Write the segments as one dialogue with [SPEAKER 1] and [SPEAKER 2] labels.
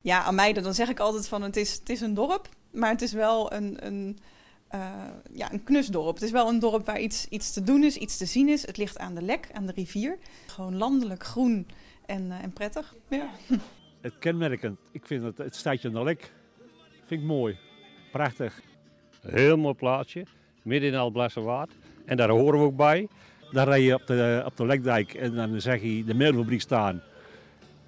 [SPEAKER 1] Ja, aan mij dan zeg ik altijd van het is, het is een dorp, maar het is wel een, een, uh, ja, een knusdorp. Het is wel een dorp waar iets, iets te doen is, iets te zien is. Het ligt aan de lek, aan de rivier. Gewoon landelijk, groen en, uh, en prettig. Ja.
[SPEAKER 2] Het kenmerkend, ik vind het, het stadje aan de lek, vind ik mooi. Prachtig.
[SPEAKER 3] Heel mooi plaatsje, midden in Alblasserwaard. En daar horen we ook bij. Dan rij je op de, op de Lekdijk en dan zeg je de meelfabriek staan.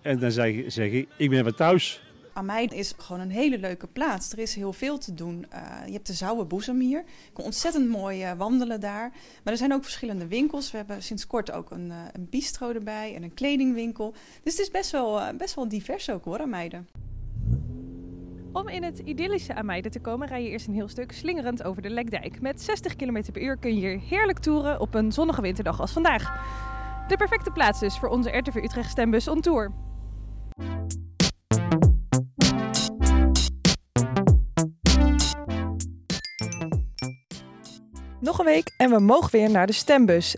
[SPEAKER 3] En dan zeg, zeg je, ik ben van thuis.
[SPEAKER 1] Ameiden is gewoon een hele leuke plaats. Er is heel veel te doen. Uh, je hebt de Zouwe Boezem hier. Je kan ontzettend mooi uh, wandelen daar. Maar er zijn ook verschillende winkels. We hebben sinds kort ook een, uh, een bistro erbij en een kledingwinkel. Dus het is best wel, best wel divers ook hoor, Ameiden.
[SPEAKER 4] Om in het idyllische Ameiden te komen rij je eerst een heel stuk slingerend over de Lekdijk. Met 60 km per uur kun je hier heerlijk toeren op een zonnige winterdag als vandaag. De perfecte plaats dus voor onze RTV Utrecht stembus on tour. Nog een week en we mogen weer naar de stembus.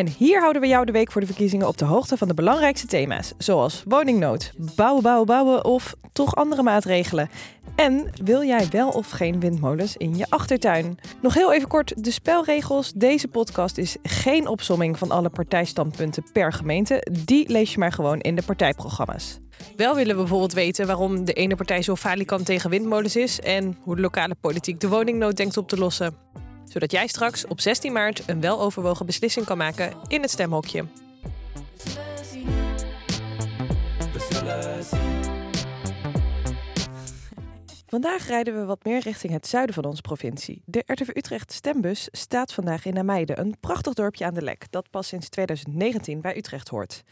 [SPEAKER 4] En hier houden we jou de week voor de verkiezingen op de hoogte van de belangrijkste thema's, zoals woningnood, bouwen, bouwen, bouwen of toch andere maatregelen. En wil jij wel of geen windmolens in je achtertuin? Nog heel even kort de spelregels. Deze podcast is geen opsomming van alle partijstandpunten per gemeente. Die lees je maar gewoon in de partijprogramma's. Wel willen we bijvoorbeeld weten waarom de ene partij zo falikant tegen windmolens is en hoe de lokale politiek de woningnood denkt op te lossen. Zodat jij straks op 16 maart een weloverwogen beslissing kan maken in het stemhokje. Vandaag rijden we wat meer richting het zuiden van onze provincie. De RTV Utrecht stembus staat vandaag in Nameide, een prachtig dorpje aan de Lek dat pas sinds 2019 bij Utrecht hoort.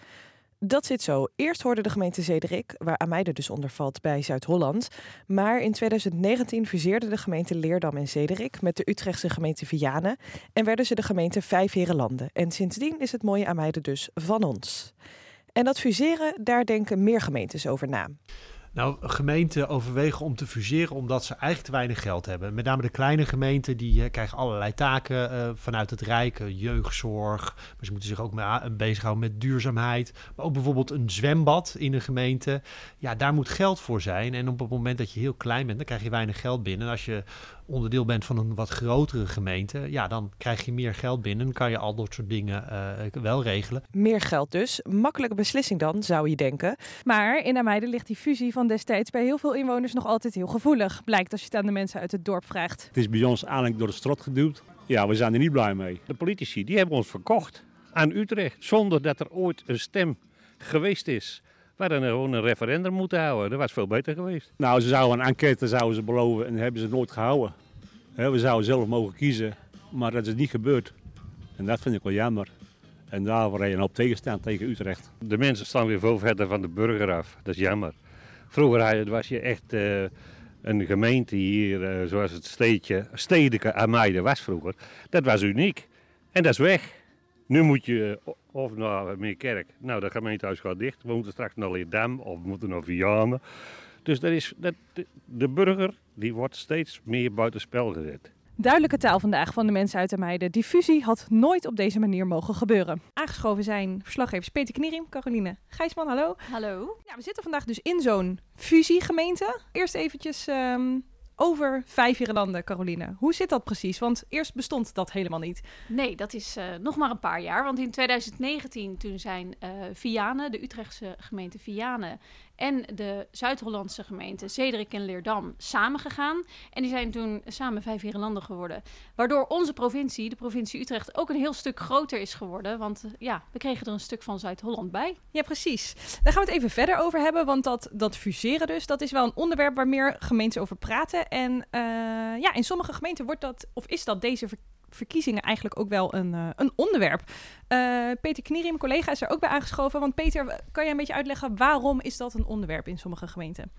[SPEAKER 4] Dat zit zo. Eerst hoorde de gemeente Zederik, waar Ameide dus onder valt, bij Zuid-Holland. Maar in 2019 fuseerde de gemeente Leerdam en Zederik met de Utrechtse gemeente Vianen en werden ze de gemeente Vijfherenlanden. En sindsdien is het mooie Ameide dus van ons. En dat fuseren, daar denken meer gemeentes over na.
[SPEAKER 5] Nou, gemeenten overwegen om te fuseren omdat ze eigenlijk te weinig geld hebben. Met name de kleine gemeenten die uh, krijgen allerlei taken uh, vanuit het Rijk. jeugdzorg, maar ze moeten zich ook mee bezighouden met duurzaamheid. Maar ook bijvoorbeeld een zwembad in een gemeente. Ja, daar moet geld voor zijn. En op het moment dat je heel klein bent, dan krijg je weinig geld binnen. En als je onderdeel bent van een wat grotere gemeente, ja, dan krijg je meer geld binnen. Dan kan je al dat soort dingen uh, wel regelen.
[SPEAKER 4] Meer geld dus. Makkelijke beslissing dan, zou je denken. Maar in Ameide ligt die fusie van destijds bij heel veel inwoners nog altijd heel gevoelig. Blijkt als je het aan de mensen uit het dorp vraagt.
[SPEAKER 3] Het is bij ons eigenlijk door de strot geduwd. Ja, we zijn er niet blij mee. De politici die hebben ons verkocht aan Utrecht zonder dat er ooit een stem geweest is. We hadden gewoon een referendum moeten houden. Dat was veel beter geweest.
[SPEAKER 2] Nou, ze zouden een enquête zouden ze beloven en hebben ze nooit gehouden. We zouden zelf mogen kiezen, maar dat is niet gebeurd. En dat vind ik wel jammer. En daarvoor je een op tegenstaan tegen Utrecht.
[SPEAKER 3] De mensen staan weer veel verder van de burger af. Dat is jammer. Vroeger was je echt uh, een gemeente hier, uh, zoals het steedje, stedelijke Ameide was vroeger. Dat was uniek. En dat is weg. Nu moet je of naar Meerkerk. Nou, dat gemeentehuis gaat dicht. We moeten straks naar Leerdam of we moeten naar Vianen. Dus dat is, dat, de burger die wordt steeds meer buitenspel gezet.
[SPEAKER 4] Duidelijke taal vandaag van de mensen uit de meiden. Die fusie had nooit op deze manier mogen gebeuren. Aangeschoven zijn verslaggevers Peter Knierim, Caroline Gijsman, hallo.
[SPEAKER 6] Hallo.
[SPEAKER 4] Ja, we zitten vandaag dus in zo'n fusiegemeente. Eerst eventjes um, over vijf landen, Caroline. Hoe zit dat precies? Want eerst bestond dat helemaal niet.
[SPEAKER 6] Nee, dat is uh, nog maar een paar jaar. Want in 2019 toen zijn uh, Vianen, de Utrechtse gemeente Vianen en de Zuid-Hollandse gemeente Zederik en Leerdam samengegaan. En die zijn toen samen vijf landen geworden. Waardoor onze provincie, de provincie Utrecht, ook een heel stuk groter is geworden. Want uh, ja, we kregen er een stuk van Zuid-Holland bij.
[SPEAKER 4] Ja, precies. Daar gaan we het even verder over hebben. Want dat, dat fuseren dus, dat is wel een onderwerp waar meer gemeenten over praten. En uh, ja, in sommige gemeenten wordt dat, of is dat deze verkiezingen eigenlijk ook wel een, uh, een onderwerp. Uh, Peter Knierim, mijn collega, is er ook bij aangeschoven. Want Peter, kan jij een beetje uitleggen waarom is dat een onderwerp in sommige gemeenten?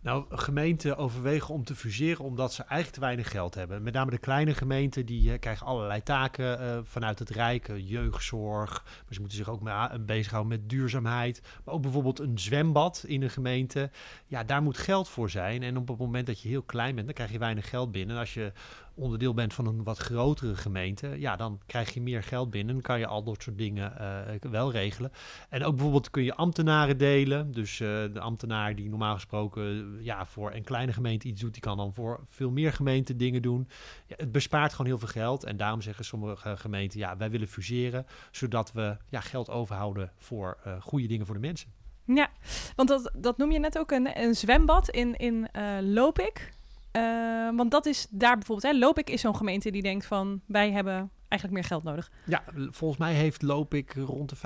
[SPEAKER 5] Nou, gemeenten overwegen om te fuseren omdat ze eigenlijk te weinig geld hebben. Met name de kleine gemeenten die uh, krijgen allerlei taken vanuit het Rijk. jeugdzorg, maar ze moeten zich ook mee bezighouden met duurzaamheid. Maar ook bijvoorbeeld een zwembad in een gemeente. Ja, daar moet geld voor zijn. En op het moment dat je heel klein bent, dan krijg je weinig geld binnen. En als je onderdeel bent van een wat grotere gemeente, ja, dan krijg je meer geld binnen. Kan je al dat soort dingen uh, wel regelen. En ook bijvoorbeeld kun je ambtenaren delen. Dus uh, de ambtenaar die normaal gesproken ja, voor een kleine gemeente iets doet, die kan dan voor veel meer gemeenten dingen doen. Ja, het bespaart gewoon heel veel geld. En daarom zeggen sommige gemeenten, ja, wij willen fuseren, zodat we ja, geld overhouden voor uh, goede dingen voor de mensen.
[SPEAKER 4] Ja, want dat, dat noem je net ook een, een zwembad in, in Lopik. Uh, want dat is daar bijvoorbeeld, hè, Lopik is zo'n gemeente die denkt van wij hebben eigenlijk meer geld nodig.
[SPEAKER 5] Ja, volgens mij heeft Lopik rond de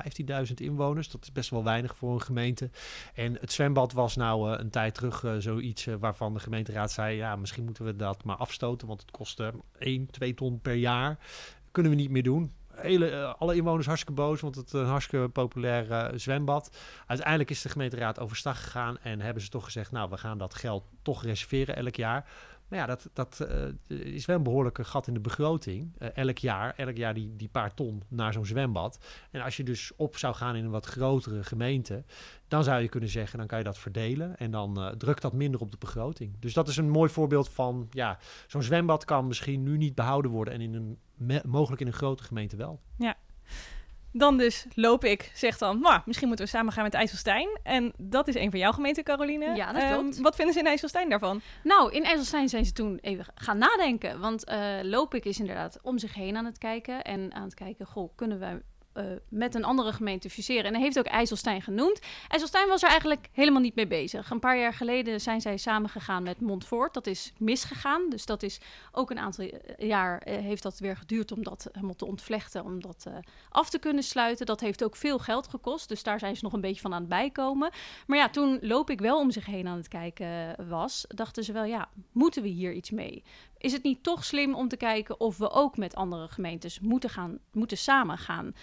[SPEAKER 5] 15.000 inwoners. Dat is best wel weinig voor een gemeente. En het zwembad was nou uh, een tijd terug uh, zoiets waarvan de gemeenteraad zei... ja, misschien moeten we dat maar afstoten, want het kostte 1, 2 ton per jaar. Kunnen we niet meer doen hele, uh, alle inwoners hartstikke boos, want het is een hartstikke populair uh, zwembad. Uiteindelijk is de gemeenteraad overstag gegaan en hebben ze toch gezegd, nou, we gaan dat geld toch reserveren elk jaar. Maar ja, dat, dat is wel een behoorlijke gat in de begroting. Elk jaar, elk jaar die, die paar ton naar zo'n zwembad. En als je dus op zou gaan in een wat grotere gemeente, dan zou je kunnen zeggen, dan kan je dat verdelen. En dan drukt dat minder op de begroting. Dus dat is een mooi voorbeeld van, ja, zo'n zwembad kan misschien nu niet behouden worden en in een, mogelijk in een grote gemeente wel.
[SPEAKER 4] Ja. Dan dus loop ik, zeg dan, maar misschien moeten we samen gaan met IJsselstein. En dat is een van jouw gemeenten, Caroline.
[SPEAKER 6] Ja, dat klopt.
[SPEAKER 4] Um, wat vinden ze in IJsselstein daarvan?
[SPEAKER 6] Nou, in IJsselstein zijn ze toen even gaan nadenken. Want uh, loop ik is inderdaad om zich heen aan het kijken. En aan het kijken, goh, kunnen we uh, met een andere gemeente fuseren. En hij heeft ook IJsselstein genoemd. IJsselstein was er eigenlijk helemaal niet mee bezig. Een paar jaar geleden zijn zij samengegaan met Montfort. Dat is misgegaan. Dus dat is ook een aantal jaar uh, heeft dat weer geduurd om dat helemaal te ontvlechten, om dat af te kunnen sluiten. Dat heeft ook veel geld gekost. Dus daar zijn ze nog een beetje van aan het bijkomen. Maar ja, toen loop ik wel om zich heen aan het kijken was, dachten ze wel, ja, moeten we hier iets mee? Is het niet toch slim om te kijken of we ook met andere gemeentes moeten, gaan, moeten samen gaan?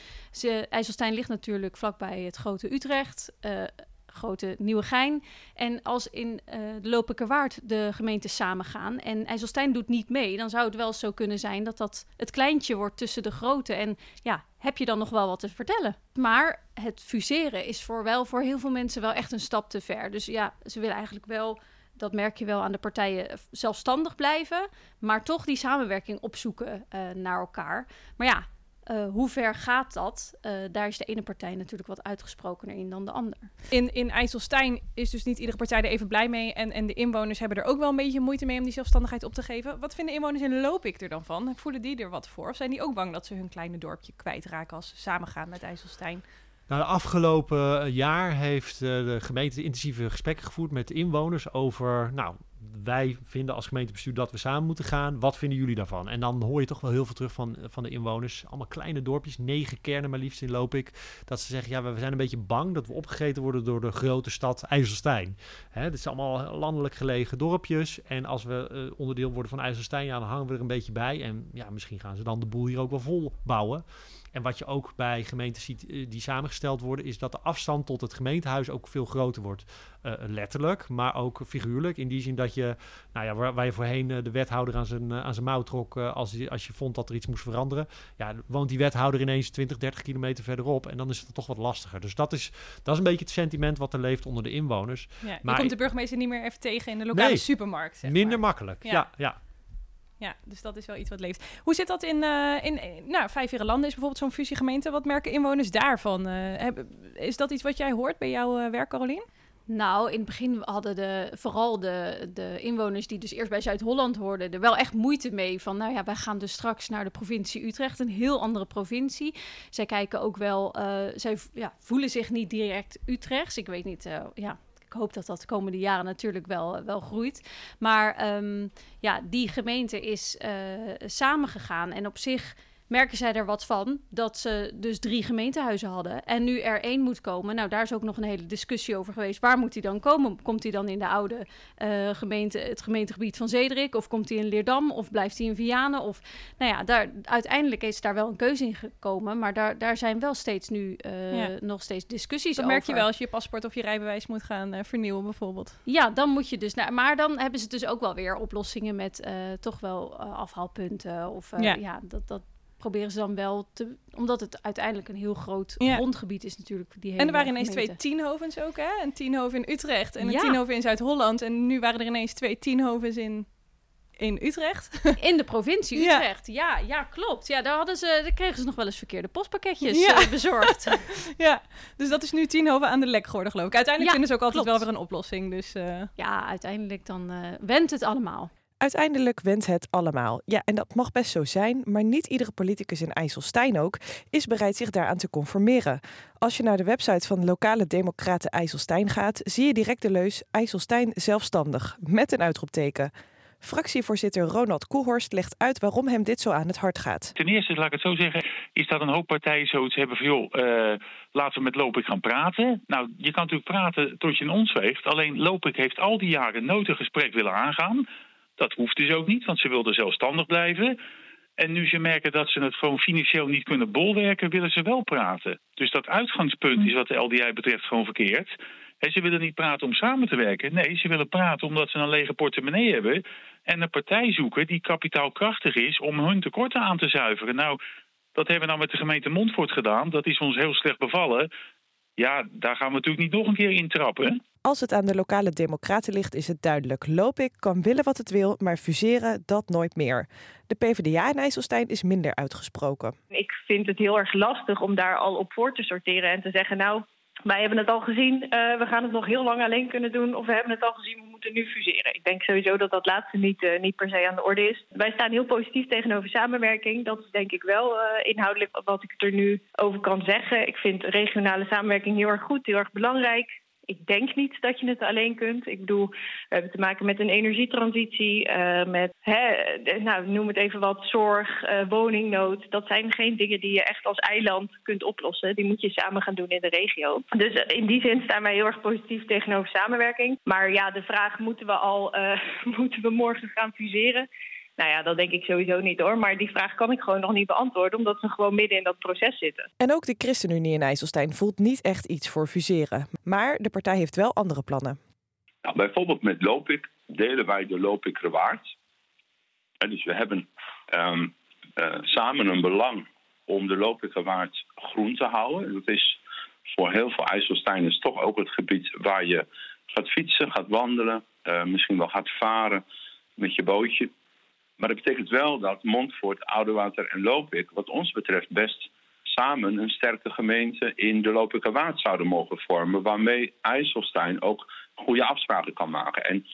[SPEAKER 6] IJsselstein ligt natuurlijk vlakbij het grote Utrecht, uh, grote Nieuwegein. En als in uh, de Lopikerwaard de gemeentes samengaan en IJsselstein doet niet mee, dan zou het wel zo kunnen zijn dat dat het kleintje wordt tussen de grote. En ja, heb je dan nog wel wat te vertellen? Maar het fuseren is voor wel voor heel veel mensen wel echt een stap te ver. Dus ja, ze willen eigenlijk wel dat merk je wel aan de partijen, zelfstandig blijven, maar toch die samenwerking opzoeken uh, naar elkaar. Maar ja, uh, hoe ver gaat dat? Daar is de ene partij natuurlijk wat uitgesprokener in dan de ander.
[SPEAKER 4] In, in IJsselstein is dus niet iedere partij er even blij mee. En, en de inwoners hebben er ook wel een beetje moeite mee om die zelfstandigheid op te geven. Wat vinden inwoners in Loopik er dan van? Voelen die er wat voor? Of zijn die ook bang dat ze hun kleine dorpje kwijtraken als ze samengaan met IJsselstein?
[SPEAKER 5] Nou, de afgelopen jaar heeft de gemeente intensieve gesprekken gevoerd met inwoners over, nou, wij vinden als gemeentebestuur dat we samen moeten gaan. Wat vinden jullie daarvan? En dan hoor je toch wel heel veel terug van, van de inwoners. Allemaal kleine dorpjes, negen kernen maar liefst in loop ik. Dat ze zeggen, ja, we zijn een beetje bang dat we opgegeten worden door de grote stad IJsselstein. Hè, dit zijn allemaal landelijk gelegen dorpjes. En als we uh, onderdeel worden van IJsselstein, ja, dan hangen we er een beetje bij. En ja, misschien gaan ze dan de boel hier ook wel vol bouwen. En wat je ook bij gemeenten ziet die samengesteld worden, is dat de afstand tot het gemeentehuis ook veel groter wordt. Uh, letterlijk, maar ook figuurlijk. In die zin dat je, nou ja, waar, waar je voorheen uh, de wethouder aan zijn, aan zijn mouw trok als, als je vond dat er iets moest veranderen. Ja, woont die wethouder ineens 20, 30 kilometer verderop. En dan is het toch wat lastiger. Dus dat is, dat is een beetje het sentiment wat er leeft onder de inwoners.
[SPEAKER 4] Ja, maar je komt de burgemeester niet meer even tegen in de lokale
[SPEAKER 5] nee,
[SPEAKER 4] supermarkt. Zeg
[SPEAKER 5] minder
[SPEAKER 4] maar.
[SPEAKER 5] makkelijk. Ja, ja. ja.
[SPEAKER 4] Ja, dus dat is wel iets wat leeft. Hoe zit dat in, uh, in nou, Vijf landen is bijvoorbeeld zo'n fusiegemeente. Wat merken inwoners daarvan? Uh, is dat iets wat jij hoort bij jouw werk, Carolien?
[SPEAKER 6] Nou, in het begin hadden de, vooral de, de inwoners die dus eerst bij Zuid-Holland hoorden, er wel echt moeite mee. Van nou ja, wij gaan dus straks naar de provincie Utrecht, een heel andere provincie. Zij kijken ook wel, zij ja, voelen zich niet direct Utrechts. Ik weet niet, ja, ik hoop dat dat de komende jaren natuurlijk wel, wel groeit. Maar um, ja, die gemeente is uh, samengegaan en op zich merken zij er wat van dat ze dus drie gemeentehuizen hadden. En nu er één moet komen. Nou, daar is ook nog een hele discussie over geweest. Waar moet hij dan komen? Komt hij dan in de oude uh, gemeente, het gemeentegebied van Zederik? Of komt hij in Leerdam? Of blijft hij in Vianen? Of, nou ja, daar, uiteindelijk is daar wel een keuze in gekomen. Maar daar, daar zijn wel steeds nu uh, ja. nog steeds discussies
[SPEAKER 4] dat
[SPEAKER 6] over.
[SPEAKER 4] merk je wel als je je paspoort of je rijbewijs moet gaan uh, vernieuwen bijvoorbeeld.
[SPEAKER 6] Ja, dan moet je dus... Nou, maar dan hebben ze dus ook wel weer oplossingen met toch wel afhaalpunten. Of ja. ja, dat... dat proberen ze dan wel te... Omdat het uiteindelijk een heel groot ja. grondgebied is natuurlijk. Die hele
[SPEAKER 4] en er waren ineens gemeente. twee tienhovens ook, hè? Een tienhoven in Utrecht en een ja. tienhoven in Zuid-Holland. En nu waren er ineens twee tienhovens in... in Utrecht.
[SPEAKER 6] In de provincie
[SPEAKER 4] Ja.
[SPEAKER 6] Utrecht. Ja, ja, klopt. Ja, daar, hadden ze, daar kregen ze nog wel eens verkeerde postpakketjes eh, bezorgd.
[SPEAKER 4] ja, dus dat is nu Tienhoven aan de lek geworden, geloof ik. Uiteindelijk
[SPEAKER 6] Ja,
[SPEAKER 4] vinden ze ook altijd
[SPEAKER 6] klopt.
[SPEAKER 4] wel weer een oplossing. Dus eh,
[SPEAKER 6] ja, uiteindelijk dan eh wendt het allemaal.
[SPEAKER 4] Uiteindelijk wendt het allemaal. Ja, en dat mag best zo zijn, maar niet iedere politicus in IJsselstein ook is bereid zich daaraan te conformeren. Als je naar de website van lokale democraten IJsselstein gaat, zie je direct de leus IJsselstein zelfstandig, met een uitroepteken. Fractievoorzitter Ronald Koehorst legt uit waarom hem dit zo aan het hart gaat.
[SPEAKER 7] Ten eerste, laat ik het zo zeggen, is dat een hoop partijen zoiets hebben van... joh, eh, laten we met Lopik gaan praten. Nou, je kan natuurlijk praten tot je een ons weegt. Alleen Lopik heeft al die jaren nooit een gesprek willen aangaan. Dat hoeft dus ook niet, want ze wilden zelfstandig blijven. En nu ze merken dat ze het gewoon financieel niet kunnen bolwerken... willen ze wel praten. Dus dat uitgangspunt is wat de LDI betreft gewoon verkeerd... En ze willen niet praten om samen te werken. Nee, ze willen praten omdat ze een lege portemonnee hebben. En een partij zoeken die kapitaalkrachtig is om hun tekorten aan te zuiveren. Nou, dat hebben we nou met de gemeente Montfort gedaan. Dat is ons heel slecht bevallen. Ja, daar gaan we natuurlijk niet nog een keer intrappen.
[SPEAKER 4] Als het aan de lokale democraten ligt, is het duidelijk. Lopik kan willen wat het wil, maar fuseren dat nooit meer. De PvdA in IJsselstein is minder uitgesproken.
[SPEAKER 8] Ik vind het heel erg lastig om daar al op voor te sorteren en te zeggen, nou, wij hebben het al gezien, eh, we gaan het nog heel lang alleen kunnen doen, of we hebben het al gezien, we moeten nu fuseren. Ik denk sowieso dat dat laatste niet, eh, niet per se aan de orde is. Wij staan heel positief tegenover samenwerking. Dat is denk ik wel eh, inhoudelijk wat ik er nu over kan zeggen. Ik vind regionale samenwerking heel erg goed, heel erg belangrijk. Ik denk niet dat je het alleen kunt. Ik bedoel, we hebben te maken met een energietransitie, eh, met, hè, nou, noem het even wat, zorg, eh, woningnood. Dat zijn geen dingen die je echt als eiland kunt oplossen. Die moet je samen gaan doen in de regio. Dus eh, in die zin staan wij heel erg positief tegenover samenwerking. Maar ja, de vraag, moeten we al, moeten we morgen gaan fuseren? Nou ja, dat denk ik sowieso niet hoor. Maar die vraag kan ik gewoon nog niet beantwoorden, omdat we gewoon midden in dat proces zitten.
[SPEAKER 4] En ook de ChristenUnie in IJsselstein voelt niet echt iets voor fuseren. Maar de partij heeft wel andere plannen.
[SPEAKER 9] Nou, bijvoorbeeld met Lopik delen wij de Lopik waard. En dus we hebben ehm, eh, samen een belang om de Lopiker waard groen te houden. Dat is voor heel veel IJsselsteiners toch ook het gebied waar je gaat fietsen, gaat wandelen, eh, misschien wel gaat varen met je bootje. Maar dat betekent wel dat Montfort, Oudewater en Lopik, wat ons betreft, best samen een sterke gemeente in de Lopikerwaard zouden mogen vormen, waarmee IJsselstein ook goede afspraken kan maken. En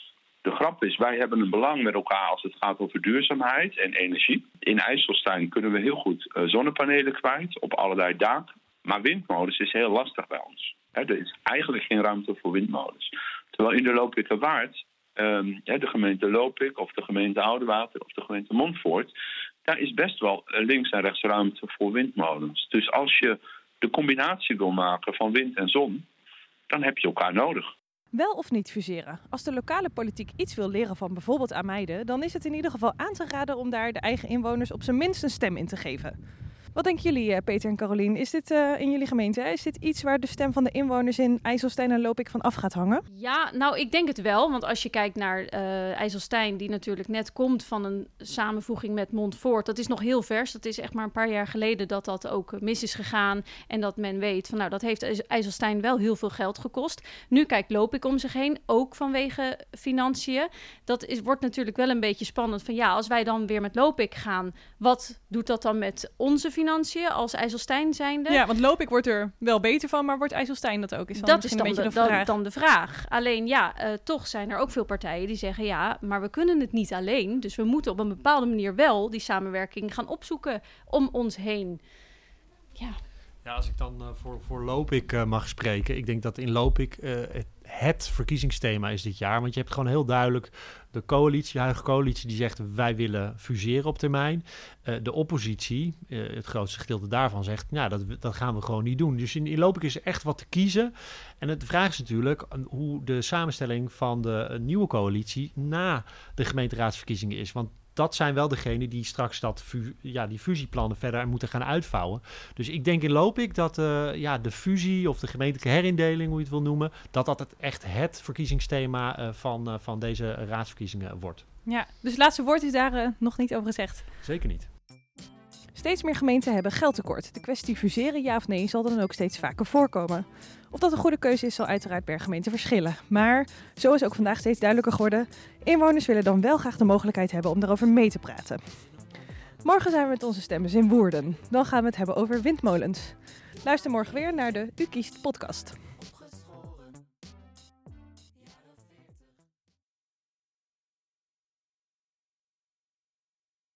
[SPEAKER 9] de grap is, wij hebben een belang met elkaar als het gaat over duurzaamheid en energie. In IJsselstein kunnen we heel goed eh, zonnepanelen kwijt op allerlei daken. Maar windmolens is heel lastig bij ons. Er is eigenlijk geen ruimte voor windmolens. Terwijl in de Lopikerwaard, ehm, hè, de gemeente Lopik of de gemeente Oudewater of de gemeente Montfort, daar is best wel eh, links en rechts ruimte voor windmolens. Dus als je de combinatie wil maken van wind en zon, dan heb je elkaar nodig.
[SPEAKER 4] Wel of niet fuseren? Als de lokale politiek iets wil leren van bijvoorbeeld Ameide, dan is het in ieder geval aan te raden om daar de eigen inwoners op zijn minst een stem in te geven. Wat denken jullie, eh, Peter en Carolien? Is dit eh, in jullie gemeente? Is dit iets waar de stem van de inwoners in IJsselstein en Lopik van af gaat hangen?
[SPEAKER 6] Ja, nou, ik denk het wel. Want als je kijkt naar eh IJsselstein, die natuurlijk net komt van een samenvoeging met Montfort. Dat is nog heel vers. Dat is echt maar een paar jaar geleden dat dat ook mis is gegaan. En dat men weet van, nou, dat heeft IJs- IJsselstein wel heel veel geld gekost. Nu kijkt Lopik om zich heen, ook vanwege financiën. Dat is, wordt natuurlijk wel een beetje spannend van, ja, als wij dan weer met Lopik gaan, wat doet dat dan met onze financiën als IJsselstein zijnde?
[SPEAKER 4] Ja, want Lopik wordt er wel beter van, maar wordt IJsselstein dat ook? Is dan
[SPEAKER 6] dat is dan
[SPEAKER 4] een beetje
[SPEAKER 6] de,
[SPEAKER 4] vraag.
[SPEAKER 6] dan de vraag. Alleen ja, eh, toch zijn er ook veel partijen die zeggen ja, maar we kunnen het niet alleen. Dus we moeten op een bepaalde manier wel die samenwerking gaan opzoeken om ons heen. Ja,
[SPEAKER 5] Ja, als ik dan eh, voor, voor eh, mag spreken. Ik denk dat in Lopik eh, het, het verkiezingsthema is dit jaar. Want je hebt gewoon heel duidelijk de coalitie, de huidige coalitie, die zegt wij willen fuseren op termijn. De oppositie, het grootste gedeelte daarvan, zegt nou, dat, dat gaan we gewoon niet doen. Dus in, in is er echt wat te kiezen. En het- vraag is natuurlijk hoe de samenstelling van de nieuwe coalitie na de gemeenteraadsverkiezingen is. Want dat zijn wel degenen die straks dat ja, die fusieplannen verder moeten gaan uitvouwen. Dus ik denk in Lopik dat eh, ja, de fusie of de gemeentelijke herindeling, hoe je het wil noemen, dat dat het echt het verkiezingsthema eh, van, eh, van deze raadsverkiezingen wordt.
[SPEAKER 4] Ja, dus het laatste woord is daar nog niet over gezegd.
[SPEAKER 5] Zeker niet.
[SPEAKER 4] Steeds meer gemeenten hebben geldtekort. De kwestie fuseren ja of nee zal dan ook steeds vaker voorkomen. Of dat een goede keuze is, zal uiteraard per gemeente verschillen. Maar zo is ook vandaag steeds duidelijker geworden: inwoners willen dan wel graag de mogelijkheid hebben om daarover mee te praten. Morgen zijn we met onze stemmers in Woerden. Dan gaan we het hebben over windmolens. Luister morgen weer naar de U Kiest podcast.